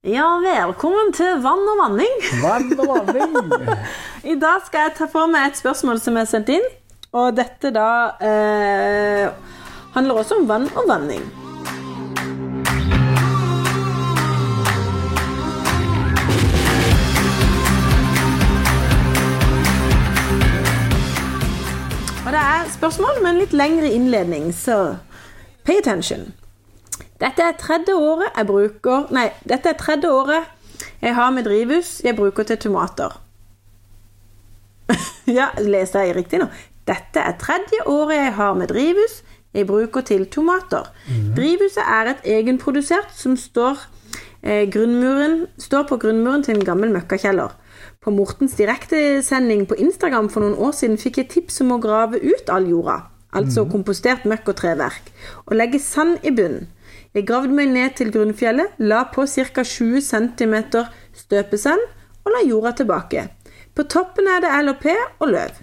Ja, velkommen til Vann og vanning. Vann og vanning. I dag skal jeg ta for meg et spørsmål som er sendt inn. Og dette da eh, handler også om vann og vanning. Og det er spørsmål med en litt lengre innledning, så pay attention. Dette er tredje året jeg bruker Nei, dette er tredje året jeg har med drivhus jeg bruker til tomater. ja, leste jeg riktig nå? Dette er tredje året jeg har med drivhus jeg bruker til tomater. Drivhuset er et egenprodusert som står, eh, står på grunnmuren til en gammel møkkakjeller. På Mortens direktesending på Instagram for noen år siden fikk jeg tips om å grave ut all jorda, altså kompostert møkk og treverk, og legge sand i bunnen. Jeg gravde meg ned til grunnfjellet, la på ca. 20 cm støpesand og la jorda tilbake. På toppen er det LHP og løv.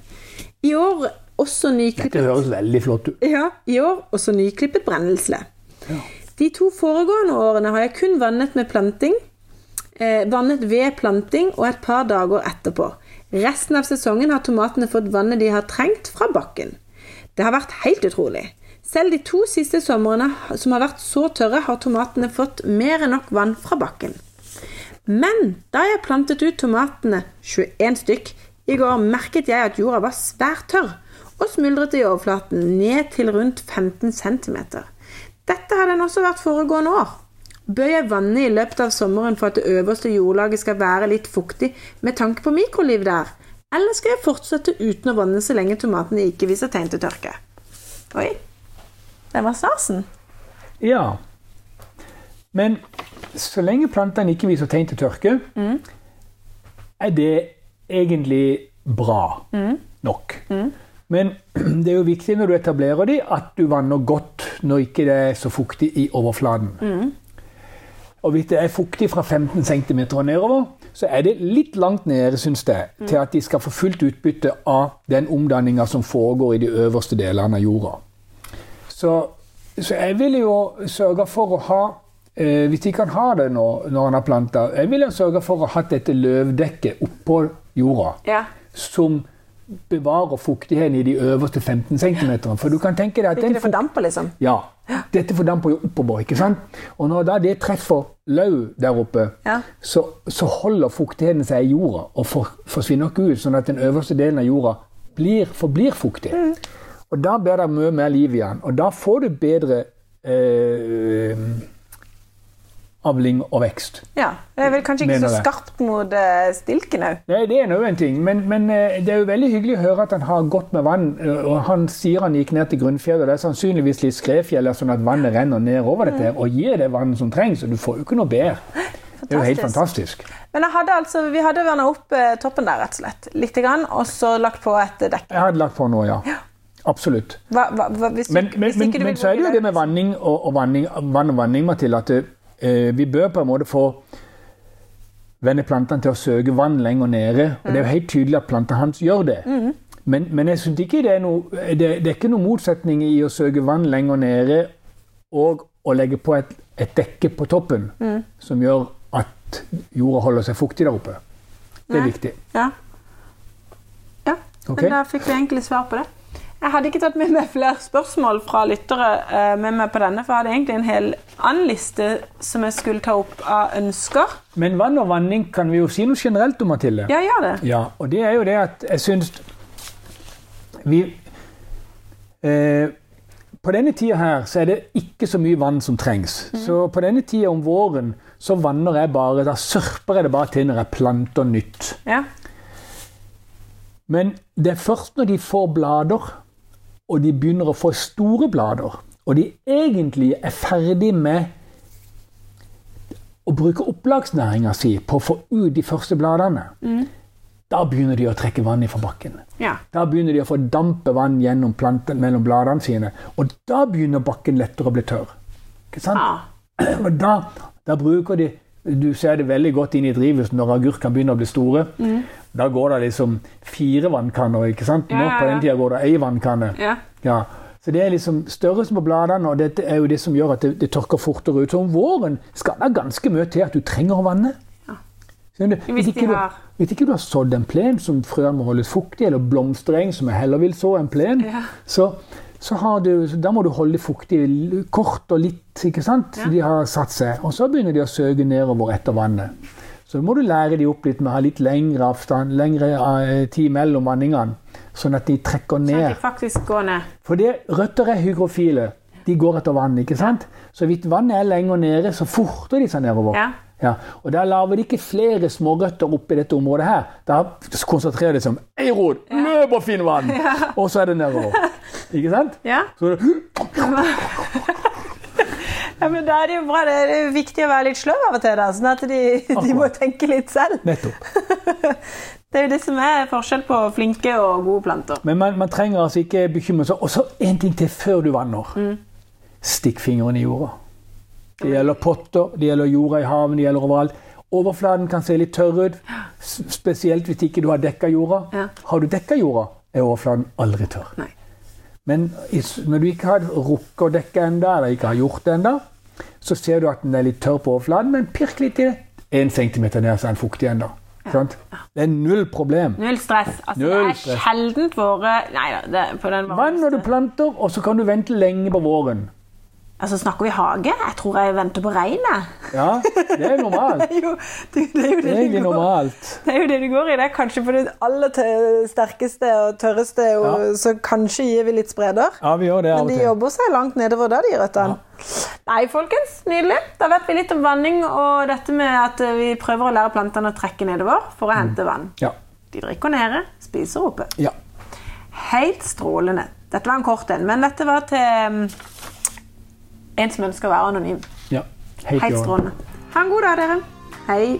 I år også Dette høres veldig flott ut. ja, i år også nyklippet brennelsle. De to foregående årene har jeg kun vannet med planting, eh, vannet ved planting og et par dager etterpå. Resten av sesongen har tomatene fått vannet de har trengt fra bakken. Det har vært helt utrolig. Selv de to siste somrene som har vært så tørre, har tomatene fått mer enn nok vann fra bakken. Men da jeg plantet ut tomatene, 21 stykk, i går merket jeg at jorda var svært tørr og smuldret i overflaten ned til rundt 15 cm. Dette har den også vært foregående år. Bør jeg vanne i løpet av sommeren for at det øverste jordlaget skal være litt fuktig med tanke på mikroliv der? Eller skal jeg fortsette uten å vanne så lenge tomatene ikke viser tegn til tørke? Oi, det var snasen. Ja. Men så lenge plantene ikke viser tegn til tørke, er det egentlig bra nok. Men det er jo viktig når du etablerer de, at du vanner godt når ikke det er så fuktig i overflaten. Og hvis det er fuktig fra 15 cm og nedover, så er det litt langt nede, syns jeg, til at de skal få fullt utbytte av den omdanninga som foregår i de øverste delene av jorda. Så, så jeg ville jo sørge for å ha eh, Hvis de kan ha det nå når han har planta Jeg ville sørge for å ha dette løvdekket oppå jorda Ja. som bevarer fuktigheten i de øverste 15 cm. For du kan tenke deg at Ikke den det fordamper, liksom. ja, dette fordamper jo oppover, ikke sant? Og når da det treffer løv der oppe, Ja. så, så holder fuktigheten seg i jorda og for, forsvinner ikke ut, sånn at den øverste delen av jorda blir, forblir fuktig. Mm. Og da blir det mye mer liv igjen, og da får du bedre eh, avling og vekst. Ja. Det er vel kanskje ikke så skarpt mot eh, stilken òg. Nei, det er nå en ting, men, men eh, det er jo veldig hyggelig å høre at han har godt med vann. eh, Og han sier han gikk ned til grunnfjellet, og det er sannsynligvis litt skredfjell, sånn at vannet renner ned over dette her, og gir det vannet som trengs, og du får jo ikke noe bedre. Det er jo helt fantastisk. Men jeg hadde altså, vi hadde vanna opp toppen der, rett og slett. Litt, grann, og så lagt på et dekk. Jeg hadde lagt på noe, ja. Absolutt. Hva, hva, hvis, Men, men, hvis men, men så er det jo det med vanning og, og vanning, vann og vanning, Mathilde, at eh, vi bør på en måte få vende plantene til å søke vann lenger nede. Og det er jo helt tydelig at plantene hans gjør det. Men, men jeg synes ikke det er noe det, det er ikke noen motsetning i å søke vann lenger nede og å legge på et, et dekke på toppen som gjør at jorda holder seg fuktig der oppe. Det er Nei. viktig. Ja. ja. Men da fikk vi egentlig svar på det. Jeg hadde ikke tatt med meg flere spørsmål fra lyttere eh, med meg på denne, for jeg hadde egentlig en hel annen liste som jeg skulle ta opp av ønsker. Men vann og vanning kan vi jo si noe generelt om, Mathilde. Ja, gjør det. Ja, og det er jo det at jeg syns vi eh, På denne tida her så er det ikke så mye vann som trengs. Så på denne tida om våren så vanner jeg bare Da sørper jeg det bare til når jeg planter nytt. Ja. Men det er først når de får blader, og de begynner å få store blader, og de egentlig er ferdig med å bruke opplagsnæringa si på å få ut de første bladene, da begynner de å trekke vann fra bakken. ja. Da begynner de å få dampe vann gjennom planten mellom bladene sine, og da begynner bakken lettere å bli tørr. Ikke sant? Ah. Og da, da bruker de Du ser det veldig godt inn i drivhuset når agurkene begynner å bli store. Da går det liksom fire vannkanner. ikke sant? Ja, Nå ja, På den tida går det ei vannkanne. Ja. Ja. Så det er liksom størrelsen på bladene, og dette er jo det som gjør at det, det tørker fortere ut. Så om våren skal det ganske mye til at du trenger å vanne. Hvis ikke, du, hvis ikke du har sådd en plen som frøene må holdes fuktig, eller blomstereng som jeg heller vil så en plen, Ja. så, så har du, da må du holde fuktig kort og litt, ikke sant? Ja. de har satt seg. Og så begynner de å søke nedover etter vannet. Så må du lære de opp litt med å ha litt lengre avstand, lengre eh, tid mellom vanningene, sånn at de trekker Sånn ned. at de faktisk går ned. For det, røtter er hygrofile. De går etter vann, ikke sant? Så hvis vannet er lenger nede, så forter de seg nedover. Ja. Ja, og da lager de ikke flere smårøtter oppi dette området her. Da konsentrerer de seg om Ei, Ja. løp og finn vann! Og så er det nedover. Ikke sant? Ja. Så det, ja, men da er det jo bra. Det er viktig å være litt sløv av og til, da, sånn at de, de må tenke litt selv. nettopp. Det er jo det som er forskjell på flinke og gode planter. Men man, man trenger altså ikke bekymre seg. Og så en ting til før du vanner. Stikk fingeren i jorda. Det gjelder potter, det gjelder jorda i haven, det gjelder overalt. Overflaten kan se litt tørr ut, spesielt hvis ikke du har dekka jorda. Ja. Har du dekka jorda, er overflaten aldri tørr. Nei. Men når du ikke har rukket å dekke enda, eller ikke har gjort det enda, så ser du at den er litt tørr på overflaten, men pirk litt i det. En centimeter ned, så er den fuktig enda. Ja. Det er null problem. Null stress. Altså, Null det er sjelden sjeldent våre Nei da, Vann når du planter, og så kan du vente lenge på våren. Altså, snakker vi hage? Jeg tror jeg venter på regnet. Ja, det er normalt. Det er jo det, det, er jo Det det, er normalt. det er jo det det går i. Det er kanskje på det aller sterkeste og tørreste, og, Ja. så kanskje gir vi litt spreder. Ja, vi gjør det Men de jobber seg langt nedover da, de røttene. Nei, folkens, nydelig. Da vet vi litt om vanning og dette med at eh, vi prøver å lære plantene å trekke nedover for å hente vann. Ja. De drikker nede, spiser oppe. ja. Helt strålende. Dette var en kort en, men dette var til mm, en som ønsker å være anonym. ja. Helt strålende. Ha en god dag, dere. Hei.